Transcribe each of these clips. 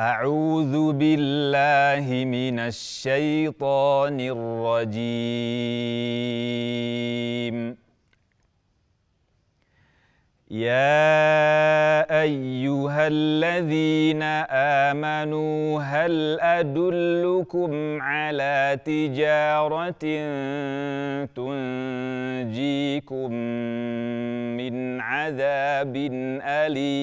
أعوذ بالله من الشيطان الرجيم. يا أيها الذين آمنوا هل أدلكم على تجارة تنجيكم من عذاب أليم؟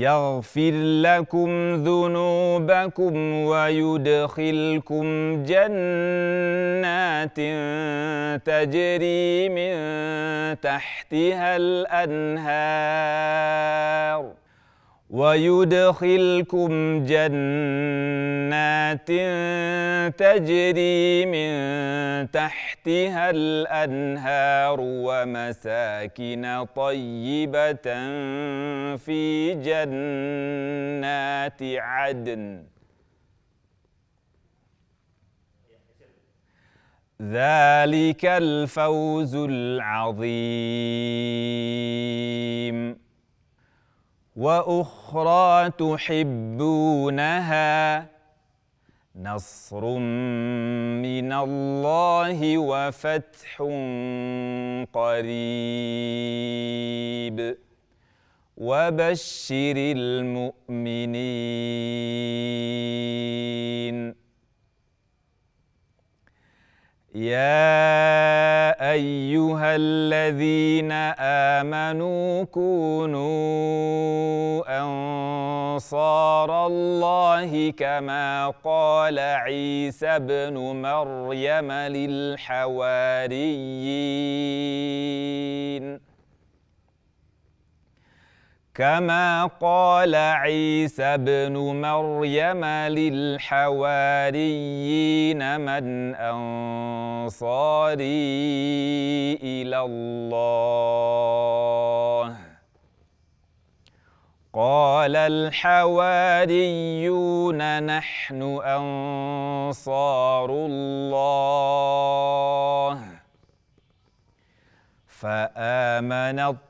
يغفر لكم ذنوبكم ويدخلكم جنات تجري من تحتها الأنهار. ويدخلكم جنات تجري من تحتها الأنهار ومساكن طيبة في جنات عدن. ذلك الفوز العظيم. وأخرى تحبونها نصر من الله وفتح قريب. وبشر المؤمنين. يا ايها الذين امنوا كونوا انصار الله كما قال عيسى ابن مريم للحواريين كما قال عيسى ابن مريم للحواريين من أنصاري إلى الله. قال الحواريون نحن أنصار الله. فآمن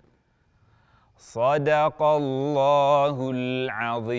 صدق الله العظيم.